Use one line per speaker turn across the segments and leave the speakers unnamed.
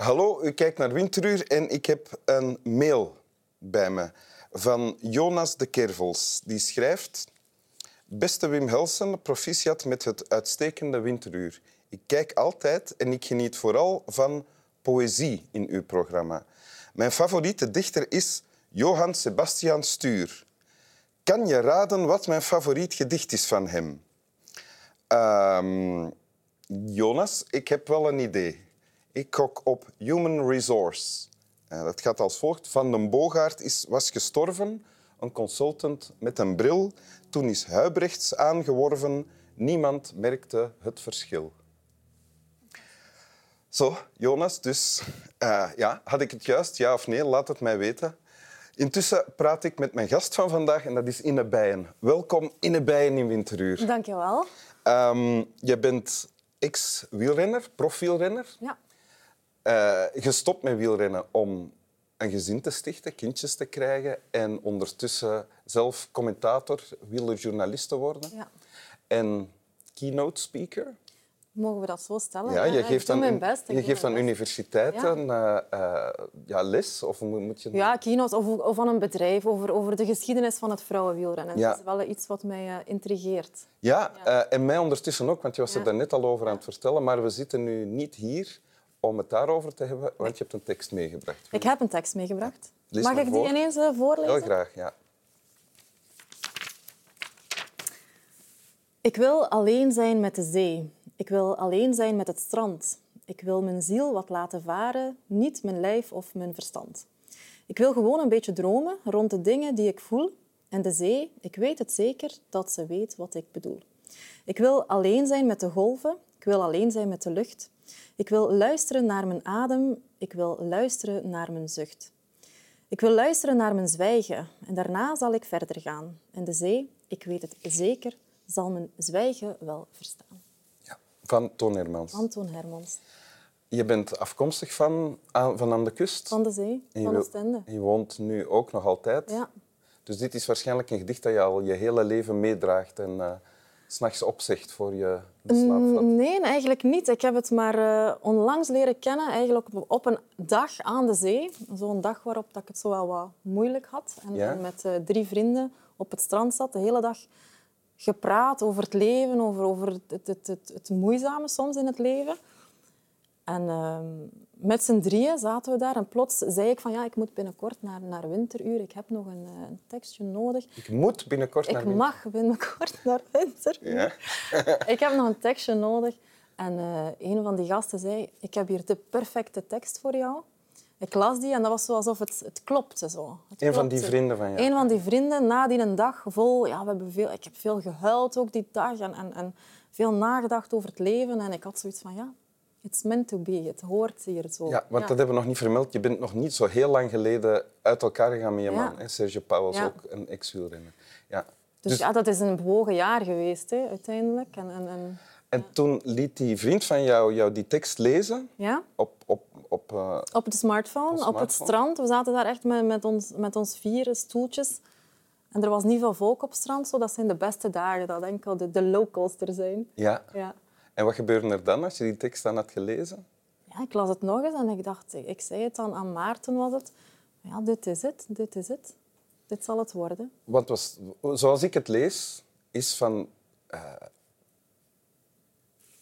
Hallo, u kijkt naar Winteruur en ik heb een mail bij me van Jonas de Kervels. Die schrijft... Beste Wim Helsen, proficiat met het uitstekende Winteruur. Ik kijk altijd en ik geniet vooral van poëzie in uw programma. Mijn favoriete dichter is Johann Sebastian Stuur. Kan je raden wat mijn favoriet gedicht is van hem? Ehm, Jonas, ik heb wel een idee. Ik gok op Human Resource. Uh, dat gaat als volgt. Van den Boogaard is, was gestorven, een consultant met een bril. Toen is Huibrechts aangeworven. Niemand merkte het verschil. Zo, Jonas, dus uh, ja, had ik het juist, ja of nee? Laat het mij weten. Intussen praat ik met mijn gast van vandaag en dat is Inne Bijen. Welkom Inne Bijen in Winteruur.
Dank je wel.
Um, je bent ex-wielrenner, profielrenner.
Ja.
Uh, gestopt met wielrennen om een gezin te stichten, kindjes te krijgen en ondertussen zelf commentator, wielerjournalist te worden.
Ja.
En keynote speaker.
Mogen we dat zo stellen?
Ja, je geeft
aan,
mijn
best.
Je geeft aan universiteiten ja. Uh, uh, ja, les? Of moet je...
Ja, keynote of, of aan een bedrijf over, over de geschiedenis van het vrouwenwielrennen.
Ja.
Dat is wel iets wat mij uh, intrigeert.
Ja, en mij ondertussen ook, want je was er daar net al over aan het vertellen. Maar we zitten nu niet hier om het daarover te hebben, want je hebt een tekst meegebracht.
Ik heb een tekst meegebracht. Mag ik
voor.
die ineens voorlezen?
Heel graag, ja.
Ik wil alleen zijn met de zee. Ik wil alleen zijn met het strand. Ik wil mijn ziel wat laten varen, niet mijn lijf of mijn verstand. Ik wil gewoon een beetje dromen rond de dingen die ik voel. En de zee, ik weet het zeker dat ze weet wat ik bedoel. Ik wil alleen zijn met de golven. Ik wil alleen zijn met de lucht. Ik wil luisteren naar mijn adem. Ik wil luisteren naar mijn zucht. Ik wil luisteren naar mijn zwijgen. En daarna zal ik verder gaan. En de zee, ik weet het zeker, zal mijn zwijgen wel verstaan.
ja. Van Toon Hermans.
Anton Hermans.
Je bent afkomstig van aan, van aan de kust.
Van de zee,
En
van Oostende.
Je woont nu ook nog altijd.
Ja.
Dus dit is waarschijnlijk een gedicht dat je al je hele leven meedraagt en eh, s'nachts opzegt voor je de valt.
Nee, eigenlijk niet. Ik heb het maar eh, onlangs leren kennen, eigenlijk op, op een dag aan de zee. Zo'n dag waarop dat ik het zo wel wat moeilijk had. En,
Ja?
en met eh, drie vrienden op het strand zat, de hele dag gepraat over het leven, over, over het, het, het, het, het moeizame soms in het leven. En ehm, met z'n drieën zaten we daar en plots zei ik van ja, ik moet binnenkort naar, naar winteruur. Ik heb nog een, eh, een tekstje nodig.
Ik moet binnenkort naar
Ik mag binnenkort naar winteruur.
Ja?
Ik heb nog een tekstje nodig. En eh, een van die gasten zei, ik heb hier de perfecte tekst voor jou. Ik las die en dat was zo alsof het, het klopte. Zo. Het
Een van die vrienden van jou.
Een van die vrienden, na die een dag vol... Ja, we hebben veel, ik heb veel gehuild ook die dag en, en, en veel nagedacht over het leven. En ik had zoiets van, ja, it's meant to be. Het hoort hier zo.
Ja, want dat hebben we nog niet vermeld. Je bent nog niet zo heel lang geleden uit elkaar gegaan met je man. Hè? Pauwels,
Ja.
ook een ex-wielrenner. Ja.
Dus, ja, dat is een bewogen jaar geweest, hè, uiteindelijk. En, en, en,
En toen liet die vriend van jou, jou die tekst lezen
ja?
op... op, op eh,
Op de smartphone,
Op
op het strand. We zaten daar echt met, met, ons, met ons vier stoeltjes. En er was niet veel volk op het strand. Zo. Dat zijn de beste dagen, dat enkel de, de locals er zijn.
ja.
Ja.
En wat gebeurde er dan als je die tekst dan had gelezen?
ja, ik las het nog eens en ik dacht... Ik zei het dan aan Maarten, was het. Ja, dit is het, dit is het. Dit zal het worden.
Want was, zoals ik het lees, is van eh,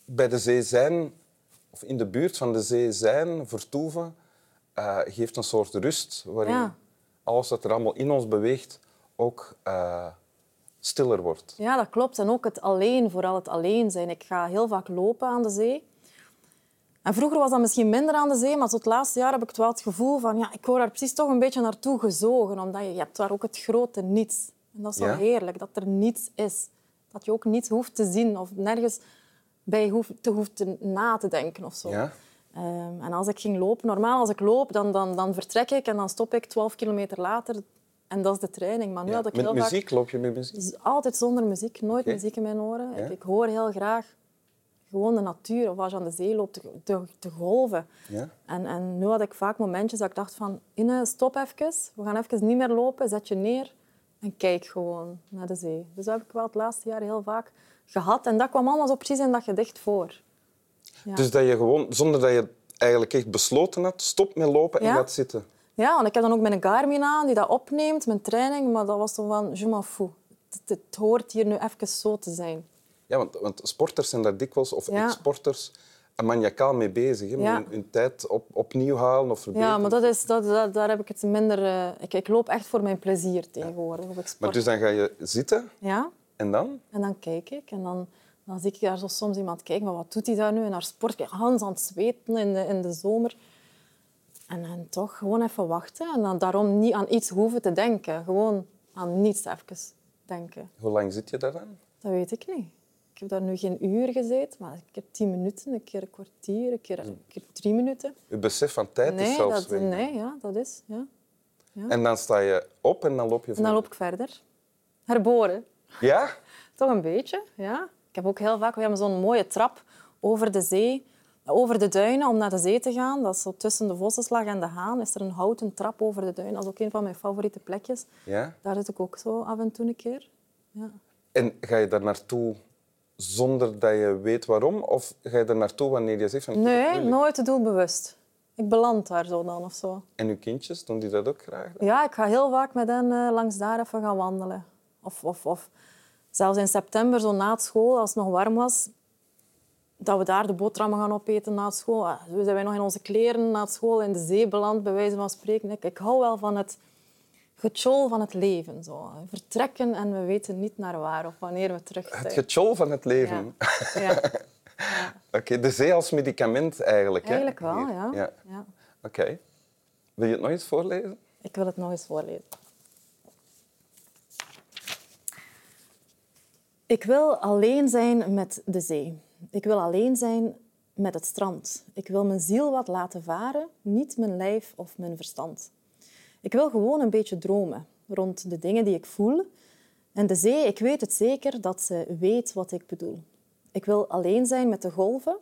bij de zee zijn, of in de buurt van de zee zijn, vertoeven, eh, geeft een soort rust waarin
Ja.
alles wat er allemaal in ons beweegt ook eh, stiller wordt.
Ja, dat klopt. En ook het alleen, vooral het alleen zijn. Ik ga heel vaak lopen aan de zee. En vroeger was dat misschien minder aan de zee, maar tot het laatste jaar heb ik wel het gevoel van ja, ik word daar precies toch een beetje naartoe gezogen, omdat je, je hebt daar ook het grote niets. En dat is wel
Ja?
heerlijk, dat er niets is. Dat je ook niets hoeft te zien of nergens bij hoeft, te hoeft te na te denken of zo.
Ja?
Ehm, en als ik ging lopen, normaal als ik loop, dan, dan, dan vertrek ik en dan stop ik 12 kilometer later. En dat is de training. Maar nu
Ja.
had ik
Met
heel vaak...
muziek loop je met muziek?
Altijd zonder muziek, nooit muziek in mijn oren.
Ja.
Ik, ik hoor heel graag gewoon de natuur of als je aan de zee loopt, te, te, te golven.
Ja?
En, en nu had ik vaak momentjes dat ik dacht van, Ine, stop even. We gaan even niet meer lopen, zet je neer en kijk gewoon naar de zee. Dus dat heb ik wel het laatste jaar heel vaak gehad. En dat kwam allemaal zo precies in dat gedicht voor. Ja.
Dus dat je gewoon, zonder dat je eigenlijk echt besloten had, stop met lopen en gaat zitten.
Ja, want ik heb dan ook mijn Garmin aan die dat opneemt, mijn training. Maar dat was zo van, je m'en. Het, het hoort hier nu even zo te zijn.
Ja, want, want sporters zijn daar dikwijls, of
Ja.
ex-sporters, maniacaal mee bezig. Hè,
Ja.
hun, hun tijd op, opnieuw halen of verbeteren.
Ja, maar dat is, dat, dat- daar heb ik het minder... eh, ik, ik loop echt voor mijn plezier tegenwoordig. Ik.
Maar dus dan ga je zitten
Ja,
en dan?
en dan kijk ik. En dan, dan zie ik daar zo soms iemand kijken. Maar wat doet hij daar nu? En haar sport. Hans aan het zweten in de, in de zomer. En dan toch gewoon even wachten. En dan daarom niet aan iets hoeven te denken. Gewoon aan niets even denken.
Hoe lang zit je daar dan?
Dat weet ik niet. Ik heb daar nu geen uur gezeten, maar een keer tien minuten, een keer een kwartier, een keer, een keer drie minuten.
Je besef van tijd is
Nee,
zelfs
dat, nee ja, dat is. Ja.
En dan sta je op en dan loop je
En dan
verder.
loop ik verder. Herboren.
Ja?
Toch een beetje, ja. Ik heb ook heel vaak... We hebben zo'n mooie trap over de zee, over de duinen, om naar de zee te gaan. Dat is zo tussen de Vossenslag en de Haan. Is er een houten trap over de duinen. Dat is ook een van mijn favoriete plekjes.
ja?
Daar zit ik ook zo af en toe een keer. Ja.
En ga je daar naartoe zonder dat je weet waarom? Of ga je er naartoe wanneer je zegt van...
Nee, nooit doelbewust. Ik beland daar zo dan of zo.
En uw kindjes, doen die dat ook graag? dan?
Ja, ik ga heel vaak met hen eh, langs daar even gaan wandelen. Of, of, of zelfs in september, zo na het school, als het nog warm was, dat we daar de boterhammen gaan opeten na school. Ah, Zo zijn wij nog in onze kleren na school in de zee beland, bij wijze van spreken. Ik, ik hou wel van het getjol van het leven. Zo. Vertrekken en we weten niet naar waar of wanneer we terug zijn.
Het getjol van het leven.
Ja. Ja.
Oké, de zee als medicament eigenlijk. hè?
Eigenlijk wel,
Hier.
ja.
ja.
ja.
Oké. Wil je het nog eens voorlezen?
Ik wil het nog eens voorlezen. Ik wil alleen zijn met de zee. Ik wil alleen zijn met het strand. Ik wil mijn ziel wat laten varen, niet mijn lijf of mijn verstand. Ik wil gewoon een beetje dromen rond de dingen die ik voel. En de zee, ik weet het zeker dat ze weet wat ik bedoel. Ik wil alleen zijn met de golven.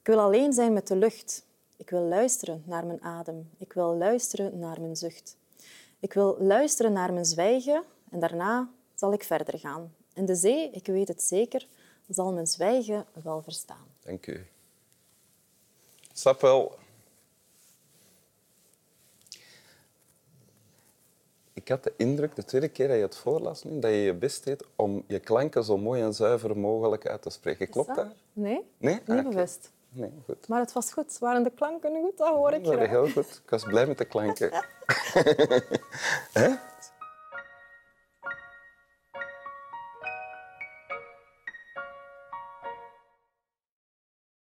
Ik wil alleen zijn met de lucht. Ik wil luisteren naar mijn adem. Ik wil luisteren naar mijn zucht. Ik wil luisteren naar mijn zwijgen en daarna zal ik verder gaan. En de zee, ik weet het zeker, zal mijn zwijgen wel verstaan.
Dank u. Snap wel. Ik had de indruk, de tweede keer dat je het voorlas nu, dat je je best deed om je klanken zo mooi en zuiver mogelijk uit te spreken. Klopt dat?
Nee,
Nee?
niet
Ah,
bewust.
Nee, goed.
Maar het was goed. Waren de klanken goed? Dat hoor ik
was
graag.
heel goed. Ik was blij met de klanken. Hè?